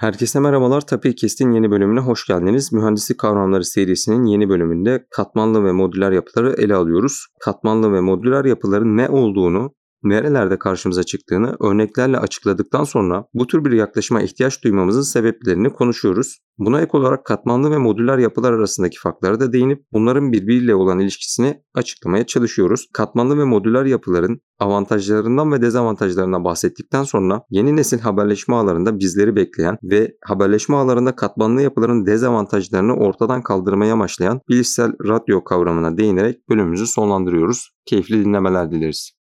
Herkese merhabalar. Tabii Kest'in yeni bölümüne hoş geldiniz. Mühendislik kavramları serisinin yeni bölümünde katmanlı ve modüler yapıları ele alıyoruz. Katmanlı ve modüler yapıların ne olduğunu, nerelerde karşımıza çıktığını örneklerle açıkladıktan sonra bu tür bir yaklaşıma ihtiyaç duymamızın sebeplerini konuşuyoruz. Buna ek olarak katmanlı ve modüler yapılar arasındaki farklara da değinip bunların birbiriyle olan ilişkisini açıklamaya çalışıyoruz. Katmanlı ve modüler yapıların avantajlarından ve dezavantajlarından bahsettikten sonra yeni nesil haberleşme ağlarında bizleri bekleyen ve haberleşme ağlarında katmanlı yapıların dezavantajlarını ortadan kaldırmaya amaçlayan bilişsel radyo kavramına değinerek bölümümüzü sonlandırıyoruz. Keyifli dinlemeler dileriz.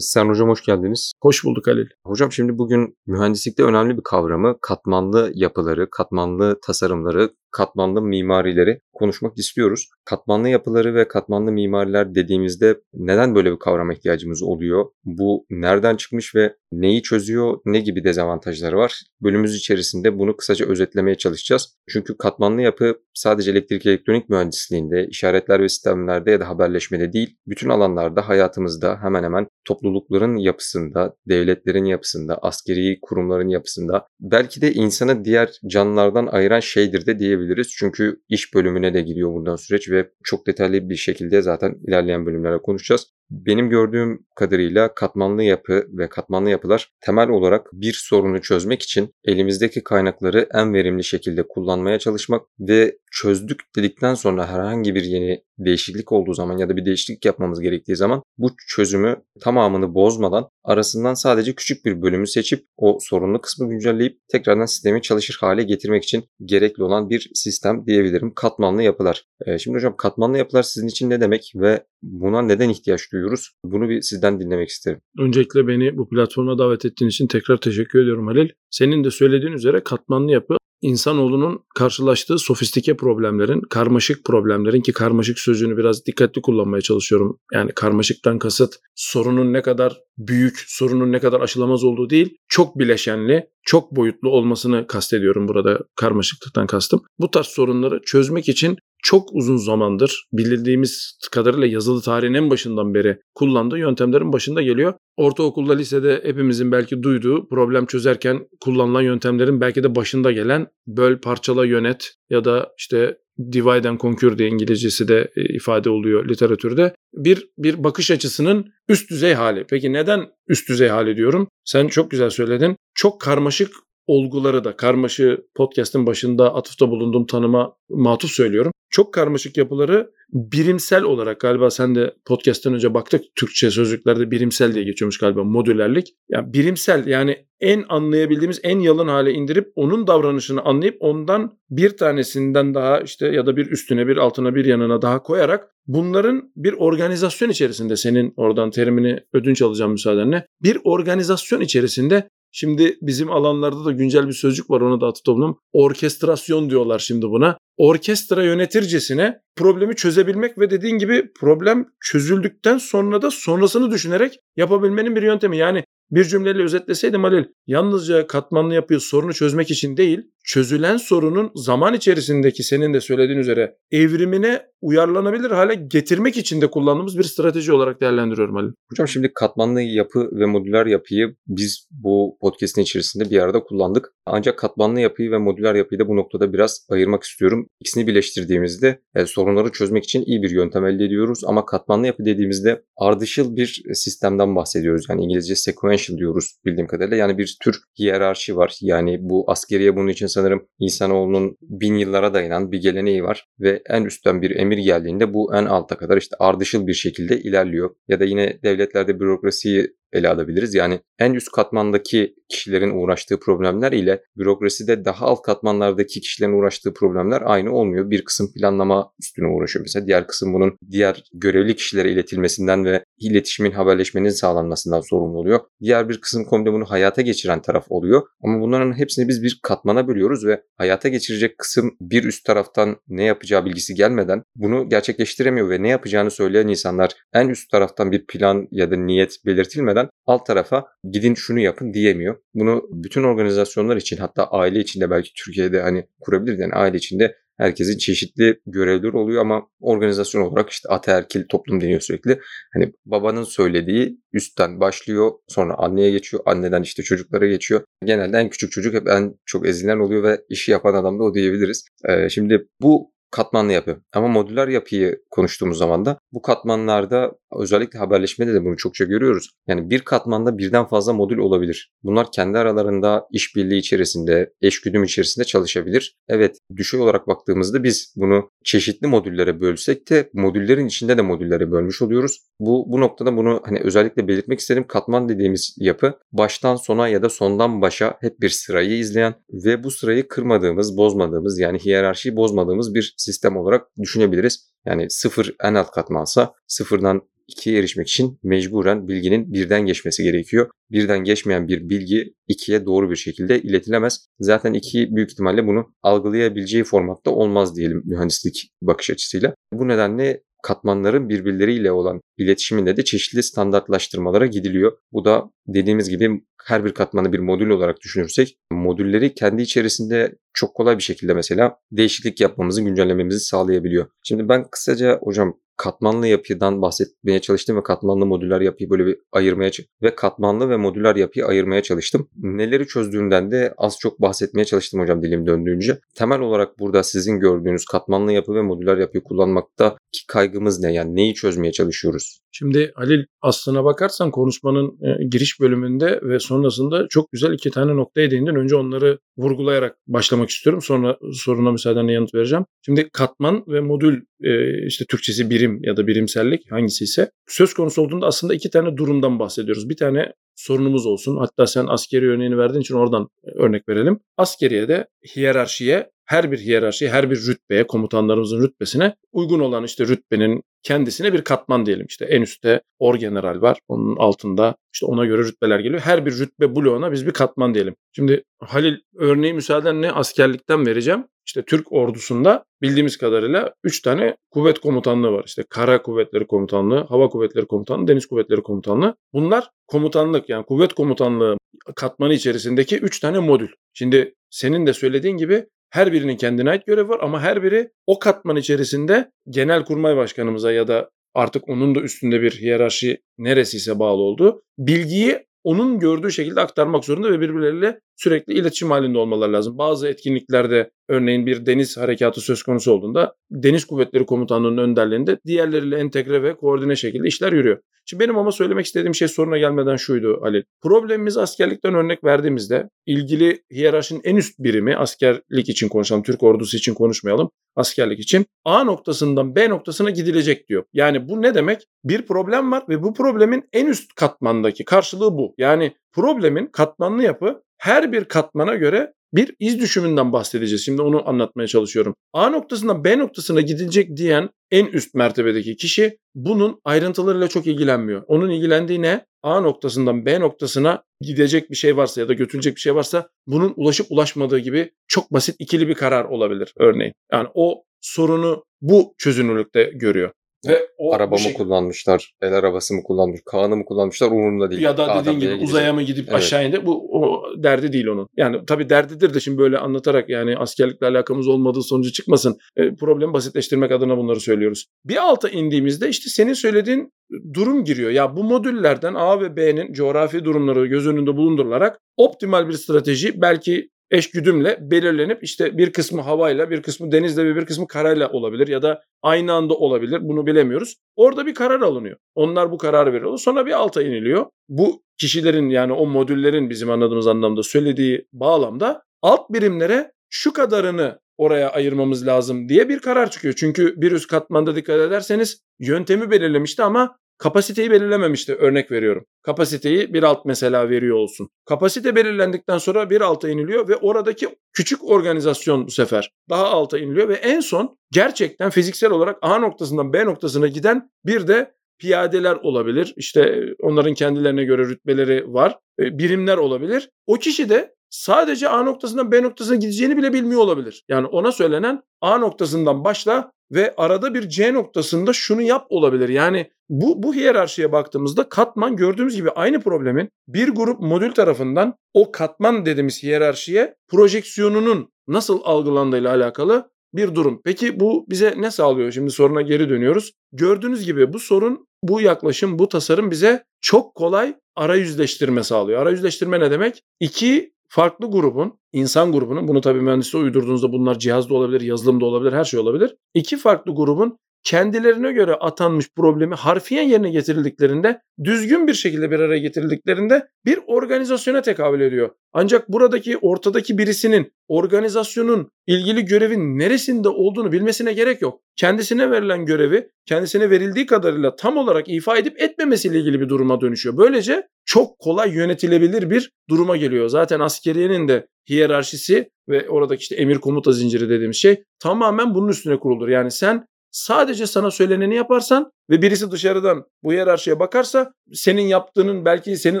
Sen hocam hoş geldiniz. Hoş bulduk Halil. Hocam şimdi bugün mühendislikte önemli bir kavramı katmanlı yapıları, katmanlı tasarımları katmanlı mimarileri konuşmak istiyoruz. Katmanlı yapıları ve katmanlı mimariler dediğimizde neden böyle bir kavrama ihtiyacımız oluyor? Bu nereden çıkmış ve neyi çözüyor, ne gibi dezavantajları var? Bölümümüz içerisinde bunu kısaca özetlemeye çalışacağız. Çünkü katmanlı yapı sadece elektrik elektronik mühendisliğinde, işaretler ve sistemlerde ya da haberleşmede değil, bütün alanlarda hayatımızda hemen hemen toplulukların yapısında, devletlerin yapısında, askeri kurumların yapısında, belki de insanı diğer canlılardan ayıran şeydir de diyebiliriz diyebiliriz. Çünkü iş bölümüne de giriyor buradan süreç ve çok detaylı bir şekilde zaten ilerleyen bölümlerde konuşacağız. Benim gördüğüm kadarıyla katmanlı yapı ve katmanlı yapılar temel olarak bir sorunu çözmek için elimizdeki kaynakları en verimli şekilde kullanmaya çalışmak ve çözdük dedikten sonra herhangi bir yeni değişiklik olduğu zaman ya da bir değişiklik yapmamız gerektiği zaman bu çözümü tamamını bozmadan arasından sadece küçük bir bölümü seçip o sorunlu kısmı güncelleyip tekrardan sistemi çalışır hale getirmek için gerekli olan bir sistem diyebilirim. Katmanlı yapılar. Ee, şimdi hocam katmanlı yapılar sizin için ne demek ve buna neden ihtiyaç duyuyoruz? Bunu bir sizden dinlemek isterim. Öncelikle beni bu platforma davet ettiğin için tekrar teşekkür ediyorum Halil. Senin de söylediğin üzere katmanlı yapı insanoğlunun karşılaştığı sofistike problemlerin, karmaşık problemlerin ki karmaşık sözcüğünü biraz dikkatli kullanmaya çalışıyorum. Yani karmaşıktan kasıt sorunun ne kadar büyük, sorunun ne kadar aşılamaz olduğu değil, çok bileşenli, çok boyutlu olmasını kastediyorum burada karmaşıklıktan kastım. Bu tarz sorunları çözmek için çok uzun zamandır bildiğimiz kadarıyla yazılı tarihin en başından beri kullandığı yöntemlerin başında geliyor. Ortaokulda, lisede hepimizin belki duyduğu problem çözerken kullanılan yöntemlerin belki de başında gelen böl, parçala, yönet ya da işte divide and conquer diye İngilizcesi de e, ifade oluyor literatürde. Bir bir bakış açısının üst düzey hali. Peki neden üst düzey hali diyorum? Sen çok güzel söyledin. Çok karmaşık olguları da karmaşı podcast'ın başında atıfta bulunduğum tanıma matuf söylüyorum. Çok karmaşık yapıları birimsel olarak galiba sen de podcast'tan önce baktık Türkçe sözlüklerde birimsel diye geçiyormuş galiba modülerlik. Yani birimsel yani en anlayabildiğimiz en yalın hale indirip onun davranışını anlayıp ondan bir tanesinden daha işte ya da bir üstüne bir altına bir yanına daha koyarak bunların bir organizasyon içerisinde senin oradan terimini ödünç alacağım müsaadenle bir organizasyon içerisinde Şimdi bizim alanlarda da güncel bir sözcük var ona da atı toplum. Orkestrasyon diyorlar şimdi buna. Orkestra yönetircesine problemi çözebilmek ve dediğin gibi problem çözüldükten sonra da sonrasını düşünerek yapabilmenin bir yöntemi. Yani bir cümleyle özetleseydim Halil, yalnızca katmanlı yapıyı sorunu çözmek için değil, çözülen sorunun zaman içerisindeki senin de söylediğin üzere evrimine uyarlanabilir hale getirmek için de kullandığımız bir strateji olarak değerlendiriyorum Halil. Hocam şimdi katmanlı yapı ve modüler yapıyı biz bu podcast'in içerisinde bir arada kullandık. Ancak katmanlı yapıyı ve modüler yapıyı da bu noktada biraz ayırmak istiyorum. İkisini birleştirdiğimizde e, sorunları çözmek için iyi bir yöntem elde ediyoruz ama katmanlı yapı dediğimizde ardışıl bir sistemden bahsediyoruz. Yani İngilizce sequential diyoruz bildiğim kadarıyla. Yani bir tür hiyerarşi var. Yani bu askeriye bunun için sanırım insanoğlunun bin yıllara dayanan bir geleneği var ve en üstten bir emir geldiğinde bu en alta kadar işte ardışıl bir şekilde ilerliyor. Ya da yine devletlerde bürokrasiyi ele alabiliriz. Yani en üst katmandaki kişilerin uğraştığı problemler ile bürokraside daha alt katmanlardaki kişilerin uğraştığı problemler aynı olmuyor. Bir kısım planlama üstüne uğraşıyor mesela. Diğer kısım bunun diğer görevli kişilere iletilmesinden ve iletişimin, haberleşmenin sağlanmasından sorumlu oluyor. Diğer bir kısım komple bunu hayata geçiren taraf oluyor. Ama bunların hepsini biz bir katmana bölüyoruz ve hayata geçirecek kısım bir üst taraftan ne yapacağı bilgisi gelmeden bunu gerçekleştiremiyor ve ne yapacağını söyleyen insanlar en üst taraftan bir plan ya da niyet belirtilmeden muhtemelen alt tarafa gidin şunu yapın diyemiyor. Bunu bütün organizasyonlar için hatta aile içinde belki Türkiye'de hani kurabilir yani aile içinde herkesin çeşitli görevleri oluyor ama organizasyon olarak işte ataerkil toplum deniyor sürekli. Hani babanın söylediği üstten başlıyor sonra anneye geçiyor anneden işte çocuklara geçiyor. Genelde en küçük çocuk hep en çok ezilen oluyor ve işi yapan adam da o diyebiliriz. Ee, şimdi bu katmanlı yapı. Ama modüler yapıyı konuştuğumuz zaman da bu katmanlarda özellikle haberleşmede de bunu çokça görüyoruz. Yani bir katmanda birden fazla modül olabilir. Bunlar kendi aralarında işbirliği içerisinde, eşgüdüm içerisinde çalışabilir. Evet, düşey olarak baktığımızda biz bunu çeşitli modüllere bölsek de modüllerin içinde de modüllere bölmüş oluyoruz. Bu bu noktada bunu hani özellikle belirtmek isterim. Katman dediğimiz yapı baştan sona ya da sondan başa hep bir sırayı izleyen ve bu sırayı kırmadığımız, bozmadığımız yani hiyerarşiyi bozmadığımız bir sistem olarak düşünebiliriz. Yani sıfır en alt katmansa sıfırdan ikiye erişmek için mecburen bilginin birden geçmesi gerekiyor. Birden geçmeyen bir bilgi ikiye doğru bir şekilde iletilemez. Zaten iki büyük ihtimalle bunu algılayabileceği formatta olmaz diyelim mühendislik bakış açısıyla. Bu nedenle katmanların birbirleriyle olan iletişiminde de çeşitli standartlaştırmalara gidiliyor. Bu da dediğimiz gibi her bir katmanı bir modül olarak düşünürsek modülleri kendi içerisinde çok kolay bir şekilde mesela değişiklik yapmamızı, güncellememizi sağlayabiliyor. Şimdi ben kısaca hocam katmanlı yapıdan bahsetmeye çalıştım ve katmanlı modüler yapıyı böyle bir ayırmaya ve katmanlı ve modüler yapıyı ayırmaya çalıştım. Neleri çözdüğünden de az çok bahsetmeye çalıştım hocam dilim döndüğünce. Temel olarak burada sizin gördüğünüz katmanlı yapı ve modüler yapıyı kullanmakta ki kaygımız ne? Yani neyi çözmeye çalışıyoruz? Şimdi Halil aslına bakarsan konuşmanın e, giriş bölümünde ve sonrasında çok güzel iki tane noktaya değindin. Önce onları vurgulayarak başlamak istiyorum. Sonra soruna müsaadenle yanıt vereceğim. Şimdi katman ve modül e, işte Türkçesi birim ya da birimsellik hangisi ise söz konusu olduğunda aslında iki tane durumdan bahsediyoruz. Bir tane sorunumuz olsun. Hatta sen askeri örneğini verdiğin için oradan örnek verelim. Askeriye de hiyerarşiye her bir hiyerarşi, her bir rütbeye, komutanlarımızın rütbesine uygun olan işte rütbenin kendisine bir katman diyelim. İşte en üstte orgeneral var. Onun altında işte ona göre rütbeler geliyor. Her bir rütbe bloğuna biz bir katman diyelim. Şimdi Halil örneği müsaadenle askerlikten vereceğim. İşte Türk ordusunda bildiğimiz kadarıyla 3 tane kuvvet komutanlığı var. İşte Kara Kuvvetleri Komutanlığı, Hava Kuvvetleri Komutanlığı, Deniz Kuvvetleri Komutanlığı. Bunlar komutanlık yani kuvvet komutanlığı katmanı içerisindeki 3 tane modül. Şimdi senin de söylediğin gibi her birinin kendine ait görevi var ama her biri o katman içerisinde genel kurmay başkanımıza ya da artık onun da üstünde bir hiyerarşi neresiyse bağlı olduğu bilgiyi onun gördüğü şekilde aktarmak zorunda ve birbirleriyle sürekli iletişim halinde olmaları lazım. Bazı etkinliklerde örneğin bir deniz harekatı söz konusu olduğunda Deniz Kuvvetleri Komutanlığı'nın önderliğinde diğerleriyle entegre ve koordine şekilde işler yürüyor. Şimdi benim ama söylemek istediğim şey soruna gelmeden şuydu Ali. Problemimiz askerlikten örnek verdiğimizde ilgili hiyerarşinin en üst birimi askerlik için konuşalım, Türk ordusu için konuşmayalım. Askerlik için A noktasından B noktasına gidilecek diyor. Yani bu ne demek? Bir problem var ve bu problemin en üst katmandaki karşılığı bu. Yani problemin katmanlı yapı her bir katmana göre bir iz düşümünden bahsedeceğiz. Şimdi onu anlatmaya çalışıyorum. A noktasından B noktasına gidilecek diyen en üst mertebedeki kişi bunun ayrıntılarıyla çok ilgilenmiyor. Onun ilgilendiği ne? A noktasından B noktasına gidecek bir şey varsa ya da götürülecek bir şey varsa bunun ulaşıp ulaşmadığı gibi çok basit ikili bir karar olabilir örneğin. Yani o sorunu bu çözünürlükte görüyor. Ve o Araba mı şey... kullanmışlar, el arabası mı kullanmış, Kaan'ı mı kullanmışlar umurumda değil. Ya da dediğin gibi uzaya mı gidip evet. aşağı indi bu o derdi değil onun. Yani tabii derdidir de şimdi böyle anlatarak yani askerlikle alakamız olmadığı sonucu çıkmasın. E, problemi basitleştirmek adına bunları söylüyoruz. Bir alta indiğimizde işte senin söylediğin durum giriyor. Ya bu modüllerden A ve B'nin coğrafi durumları göz önünde bulundurularak optimal bir strateji belki eş güdümle belirlenip işte bir kısmı havayla, bir kısmı denizle ve bir kısmı karayla olabilir ya da aynı anda olabilir. Bunu bilemiyoruz. Orada bir karar alınıyor. Onlar bu kararı veriyorlar. Sonra bir alta iniliyor. Bu kişilerin yani o modüllerin bizim anladığımız anlamda söylediği bağlamda alt birimlere şu kadarını oraya ayırmamız lazım diye bir karar çıkıyor. Çünkü bir üst katmanda dikkat ederseniz yöntemi belirlemişti ama Kapasiteyi belirlememişti örnek veriyorum. Kapasiteyi bir alt mesela veriyor olsun. Kapasite belirlendikten sonra bir alta iniliyor ve oradaki küçük organizasyon bu sefer daha alta iniliyor ve en son gerçekten fiziksel olarak A noktasından B noktasına giden bir de piyadeler olabilir. İşte onların kendilerine göre rütbeleri var. E, birimler olabilir. O kişi de sadece A noktasından B noktasına gideceğini bile bilmiyor olabilir. Yani ona söylenen A noktasından başla ve arada bir C noktasında şunu yap olabilir. Yani bu, bu hiyerarşiye baktığımızda katman gördüğümüz gibi aynı problemin bir grup modül tarafından o katman dediğimiz hiyerarşiye projeksiyonunun nasıl algılandığıyla alakalı bir durum. Peki bu bize ne sağlıyor? Şimdi soruna geri dönüyoruz. Gördüğünüz gibi bu sorun, bu yaklaşım, bu tasarım bize çok kolay arayüzleştirme sağlıyor. Arayüzleştirme ne demek? İki farklı grubun, insan grubunun, bunu tabii mühendisliğe uydurduğunuzda bunlar cihazda olabilir, yazılımda olabilir, her şey olabilir. İki farklı grubun kendilerine göre atanmış problemi harfiyen yerine getirildiklerinde, düzgün bir şekilde bir araya getirildiklerinde bir organizasyona tekabül ediyor. Ancak buradaki ortadaki birisinin organizasyonun ilgili görevin neresinde olduğunu bilmesine gerek yok. Kendisine verilen görevi kendisine verildiği kadarıyla tam olarak ifa edip etmemesiyle ilgili bir duruma dönüşüyor. Böylece çok kolay yönetilebilir bir duruma geliyor. Zaten askeriyenin de hiyerarşisi ve oradaki işte emir komuta zinciri dediğimiz şey tamamen bunun üstüne kurulur. Yani sen Sadece sana söyleneni yaparsan ve birisi dışarıdan bu hiyerarşiye bakarsa senin yaptığının belki senin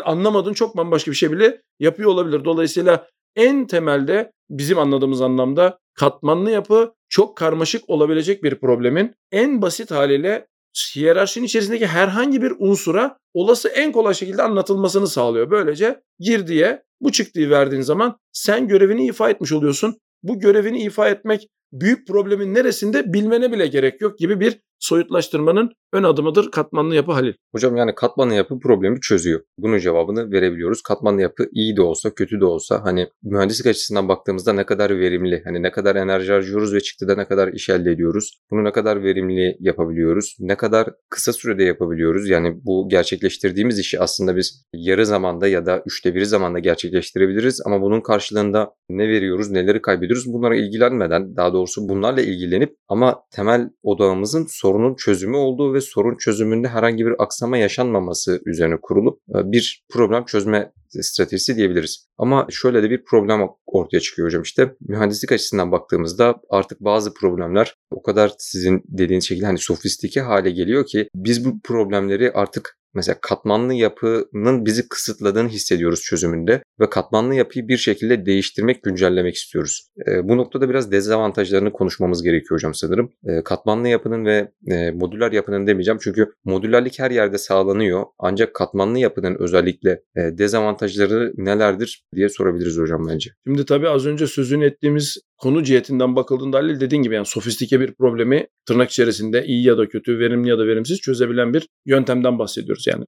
anlamadığın çok bambaşka bir şey bile yapıyor olabilir. Dolayısıyla en temelde bizim anladığımız anlamda katmanlı yapı çok karmaşık olabilecek bir problemin en basit haliyle hiyerarşinin içerisindeki herhangi bir unsura olası en kolay şekilde anlatılmasını sağlıyor. Böylece girdiye bu çıktığı verdiğin zaman sen görevini ifa etmiş oluyorsun. Bu görevini ifa etmek büyük problemin neresinde bilmene bile gerek yok gibi bir soyutlaştırmanın ön adımıdır katmanlı yapı Halil. Hocam yani katmanlı yapı problemi çözüyor. Bunun cevabını verebiliyoruz. Katmanlı yapı iyi de olsa kötü de olsa hani mühendislik açısından baktığımızda ne kadar verimli, hani ne kadar enerji harcıyoruz ve çıktıda ne kadar iş elde ediyoruz. Bunu ne kadar verimli yapabiliyoruz, ne kadar kısa sürede yapabiliyoruz. Yani bu gerçekleştirdiğimiz işi aslında biz yarı zamanda ya da üçte biri zamanda gerçekleştirebiliriz ama bunun karşılığında ne veriyoruz, neleri kaybediyoruz bunlara ilgilenmeden daha doğrusu bunlarla ilgilenip ama temel odağımızın sorunun çözümü olduğu ve sorun çözümünde herhangi bir aksama yaşanmaması üzerine kurulup e, bir problem çözme stratejisi diyebiliriz. Ama şöyle de bir problem ortaya çıkıyor hocam işte mühendislik açısından baktığımızda artık bazı problemler o kadar sizin dediğiniz şekilde hani sofistike hale geliyor ki biz bu problemleri artık mesela katmanlı yapının bizi kısıtladığını hissediyoruz çözümünde ve katmanlı yapıyı bir şekilde değiştirmek, güncellemek istiyoruz. E, bu noktada biraz dezavantajlarını konuşmamız gerekiyor hocam sanırım. E, katmanlı yapının ve e, modüler yapının demeyeceğim çünkü modülerlik her yerde sağlanıyor. Ancak katmanlı yapının özellikle e, dezavantajları nelerdir diye sorabiliriz hocam bence. Şimdi tabii az önce sözünü ettiğimiz konu cihetinden bakıldığında Halil dediğin gibi yani sofistike bir problemi tırnak içerisinde iyi ya da kötü, verimli ya da verimsiz çözebilen bir yöntemden bahsediyoruz. Yani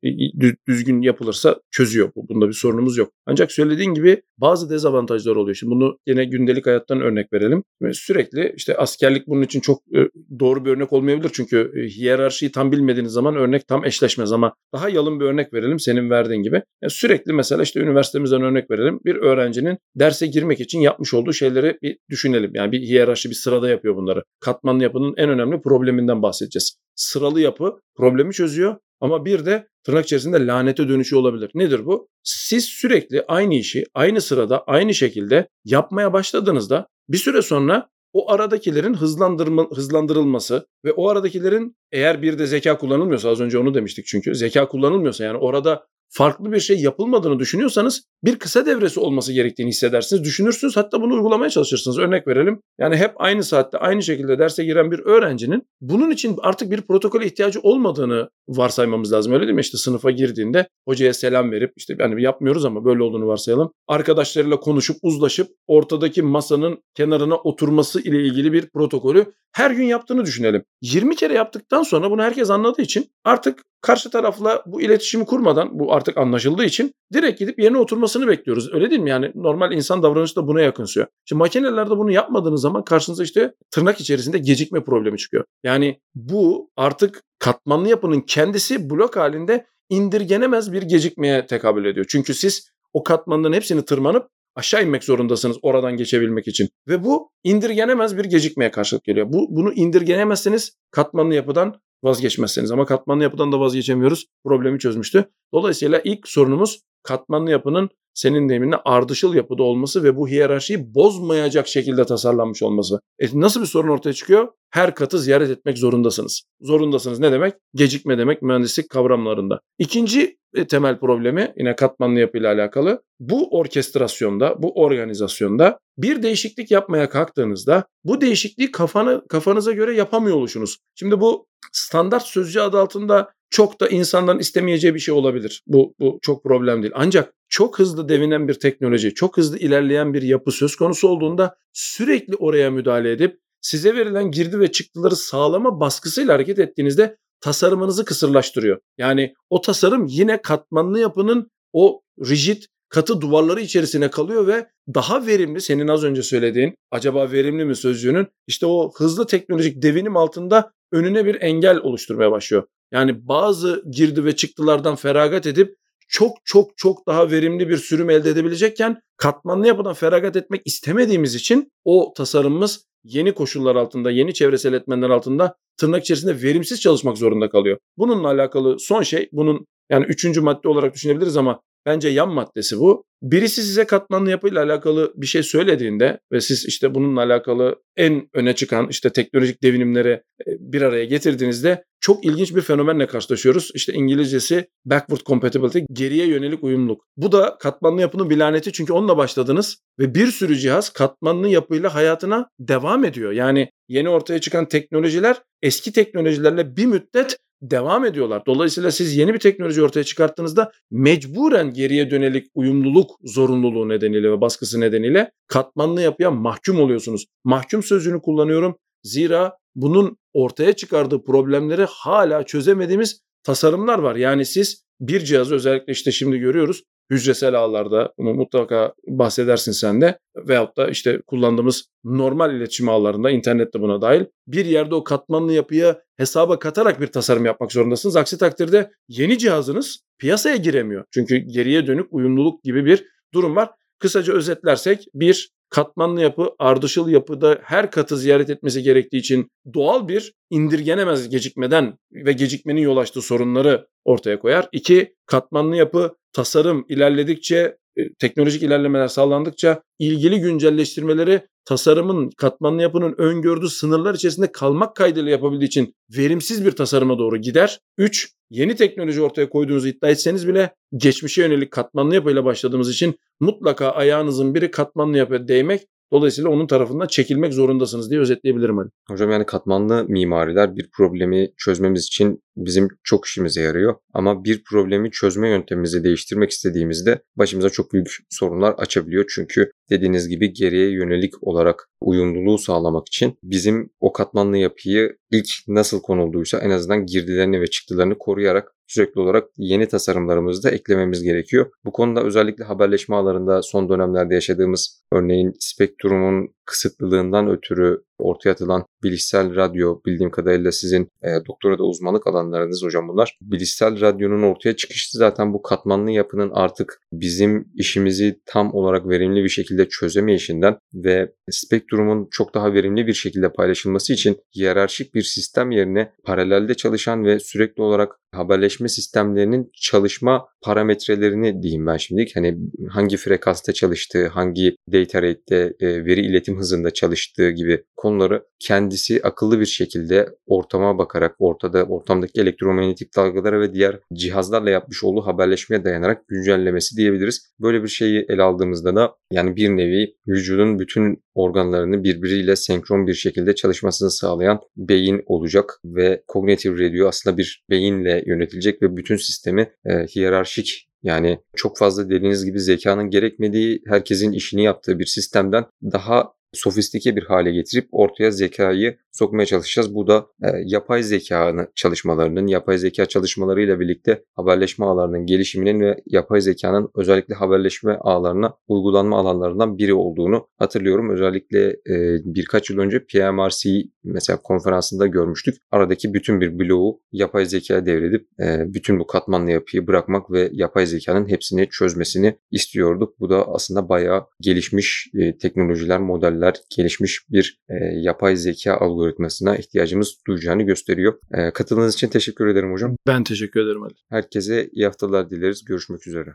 düzgün yapılırsa çözüyor. Bunda bir sorunumuz yok. Ancak söylediğin gibi bazı dezavantajlar oluyor. Şimdi bunu yine gündelik hayattan örnek verelim. Sürekli işte askerlik bunun için çok e, doğru bir örnek olmayabilir. Çünkü e, hiyerarşiyi tam bilmediğiniz zaman örnek tam eşleşmez ama daha yalın bir örnek verelim senin verdiğin gibi. Yani sürekli mesela işte üniversitemizden örnek verelim. Bir öğrencinin derse girmek için yapmış olduğu şeyleri bir düşünelim. Yani bir hiyerarşi bir sırada yapıyor bunları. Katmanlı yapının en önemli probleminden bahsedeceğiz. Sıralı yapı problemi çözüyor ama bir de tırnak içerisinde lanete dönüşü olabilir. Nedir bu? Siz sürekli aynı işi aynı sırada aynı şekilde yapmaya başladığınızda bir süre sonra o aradakilerin hızlandırma, hızlandırılması ve o aradakilerin eğer bir de zeka kullanılmıyorsa az önce onu demiştik çünkü zeka kullanılmıyorsa yani orada farklı bir şey yapılmadığını düşünüyorsanız bir kısa devresi olması gerektiğini hissedersiniz. Düşünürsünüz hatta bunu uygulamaya çalışırsınız. Örnek verelim. Yani hep aynı saatte aynı şekilde derse giren bir öğrencinin bunun için artık bir protokole ihtiyacı olmadığını varsaymamız lazım. Öyle değil mi? İşte sınıfa girdiğinde hocaya selam verip işte yani yapmıyoruz ama böyle olduğunu varsayalım. Arkadaşlarıyla konuşup uzlaşıp ortadaki masanın kenarına oturması ile ilgili bir protokolü her gün yaptığını düşünelim. 20 kere yaptıktan sonra bunu herkes anladığı için artık karşı tarafla bu iletişimi kurmadan bu artık anlaşıldığı için direkt gidip yerine oturmasını bekliyoruz. Öyle değil mi? Yani normal insan davranışı da buna yakınsıyor. Şimdi makinelerde bunu yapmadığınız zaman karşınıza işte tırnak içerisinde gecikme problemi çıkıyor. Yani bu artık katmanlı yapının kendisi blok halinde indirgenemez bir gecikmeye tekabül ediyor. Çünkü siz o katmanların hepsini tırmanıp aşağı inmek zorundasınız oradan geçebilmek için. Ve bu indirgenemez bir gecikmeye karşılık geliyor. Bu bunu indirgenemezseniz katmanlı yapıdan vazgeçmezseniz ama katmanlı yapıdan da vazgeçemiyoruz. Problemi çözmüştü. Dolayısıyla ilk sorunumuz katmanlı yapının senin deminle ardışıl yapıda olması ve bu hiyerarşiyi bozmayacak şekilde tasarlanmış olması. E nasıl bir sorun ortaya çıkıyor? Her katı ziyaret etmek zorundasınız. Zorundasınız ne demek? Gecikme demek mühendislik kavramlarında. İkinci e, temel problemi yine katmanlı yapıyla alakalı. Bu orkestrasyonda, bu organizasyonda bir değişiklik yapmaya kalktığınızda bu değişikliği kafanı, kafanıza göre yapamıyor oluşunuz. Şimdi bu standart sözcü adı altında çok da insanların istemeyeceği bir şey olabilir. Bu, bu çok problem değil. Ancak çok hızlı devinen bir teknoloji, çok hızlı ilerleyen bir yapı söz konusu olduğunda sürekli oraya müdahale edip size verilen girdi ve çıktıları sağlama baskısıyla hareket ettiğinizde tasarımınızı kısırlaştırıyor. Yani o tasarım yine katmanlı yapının o rigid katı duvarları içerisine kalıyor ve daha verimli senin az önce söylediğin acaba verimli mi sözcüğünün işte o hızlı teknolojik devinim altında önüne bir engel oluşturmaya başlıyor. Yani bazı girdi ve çıktılardan feragat edip çok çok çok daha verimli bir sürüm elde edebilecekken katmanlı yapıdan feragat etmek istemediğimiz için o tasarımımız yeni koşullar altında, yeni çevresel etmenler altında tırnak içerisinde verimsiz çalışmak zorunda kalıyor. Bununla alakalı son şey, bunun yani üçüncü madde olarak düşünebiliriz ama bence yan maddesi bu. Birisi size katmanlı yapıyla alakalı bir şey söylediğinde ve siz işte bununla alakalı en öne çıkan işte teknolojik devinimleri e, bir araya getirdiğinizde çok ilginç bir fenomenle karşılaşıyoruz. İşte İngilizcesi backward compatibility, geriye yönelik uyumluluk. Bu da katmanlı yapının bir laneti çünkü onunla başladınız ve bir sürü cihaz katmanlı yapıyla hayatına devam ediyor. Yani yeni ortaya çıkan teknolojiler eski teknolojilerle bir müddet devam ediyorlar. Dolayısıyla siz yeni bir teknoloji ortaya çıkarttığınızda mecburen geriye dönelik uyumluluk zorunluluğu nedeniyle ve baskısı nedeniyle katmanlı yapıya mahkum oluyorsunuz. Mahkum sözcüğünü kullanıyorum. Zira bunun ortaya çıkardığı problemleri hala çözemediğimiz tasarımlar var. Yani siz bir cihazı özellikle işte şimdi görüyoruz hücresel ağlarda bunu mutlaka bahsedersin sen de veyahut da işte kullandığımız normal iletişim ağlarında internette buna dahil bir yerde o katmanlı yapıya hesaba katarak bir tasarım yapmak zorundasınız. Aksi takdirde yeni cihazınız piyasaya giremiyor. Çünkü geriye dönük uyumluluk gibi bir durum var. Kısaca özetlersek bir katmanlı yapı ardışıl yapıda her katı ziyaret etmesi gerektiği için doğal bir indirgenemez gecikmeden ve gecikmenin yol açtığı sorunları ortaya koyar. İki, katmanlı yapı tasarım ilerledikçe, e, teknolojik ilerlemeler sağlandıkça ilgili güncelleştirmeleri tasarımın, katmanlı yapının öngördüğü sınırlar içerisinde kalmak kaydıyla yapabildiği için verimsiz bir tasarıma doğru gider. 3. Yeni teknoloji ortaya koyduğunuzu iddia etseniz bile geçmişe yönelik katmanlı yapıyla başladığımız için mutlaka ayağınızın biri katmanlı yapıya değmek Dolayısıyla onun tarafından çekilmek zorundasınız diye özetleyebilirim Ali. Hocam yani katmanlı mimariler bir problemi çözmemiz için bizim çok işimize yarıyor. Ama bir problemi çözme yöntemimizi değiştirmek istediğimizde başımıza çok büyük sorunlar açabiliyor. Çünkü dediğiniz gibi geriye yönelik olarak uyumluluğu sağlamak için bizim o katmanlı yapıyı ilk nasıl konulduysa en azından girdilerini ve çıktılarını koruyarak sürekli olarak yeni tasarımlarımızı da eklememiz gerekiyor. Bu konuda özellikle haberleşme ağlarında son dönemlerde yaşadığımız örneğin spektrumun kısıtlılığından ötürü ortaya atılan bilişsel radyo bildiğim kadarıyla sizin e, doktora da uzmanlık alanlarınız hocam bunlar. Bilişsel radyonun ortaya çıkışı zaten bu katmanlı yapının artık bizim işimizi tam olarak verimli bir şekilde çözemeyişinden ve spektrumun çok daha verimli bir şekilde paylaşılması için hiyerarşik bir sistem yerine paralelde çalışan ve sürekli olarak haberleşme sistemlerinin çalışma parametrelerini diyeyim ben şimdi. Hani hangi frekansta çalıştığı, hangi data rate'de, e, veri iletim hızında çalıştığı gibi konuları kendisi akıllı bir şekilde ortama bakarak, ortada ortamdaki elektromanyetik dalgalara ve diğer cihazlarla yapmış olduğu haberleşmeye dayanarak güncellemesi diyebiliriz. Böyle bir şeyi ele aldığımızda da yani bir nevi vücudun bütün organlarını birbiriyle senkron bir şekilde çalışmasını sağlayan beyin olacak ve cognitive radio aslında bir beyinle yönetilecek ve bütün sistemi e, hiyerarşik yani çok fazla dediğiniz gibi zekanın gerekmediği herkesin işini yaptığı bir sistemden daha sofistike bir hale getirip ortaya zekayı sokmaya çalışacağız. Bu da e, yapay zeka çalışmalarının, yapay zeka çalışmalarıyla birlikte haberleşme ağlarının gelişiminin ve yapay zekanın özellikle haberleşme ağlarına uygulanma alanlarından biri olduğunu hatırlıyorum. Özellikle e, birkaç yıl önce PMRC mesela konferansında görmüştük. Aradaki bütün bir bloğu yapay zekaya devredip e, bütün bu katmanlı yapıyı bırakmak ve yapay zekanın hepsini çözmesini istiyorduk. Bu da aslında bayağı gelişmiş e, teknolojiler, modeller, gelişmiş bir e, yapay zeka algoritması algoritmasına ihtiyacımız duyacağını gösteriyor. E, katıldığınız için teşekkür ederim hocam. Ben teşekkür ederim Ali. Herkese iyi haftalar dileriz. Görüşmek üzere.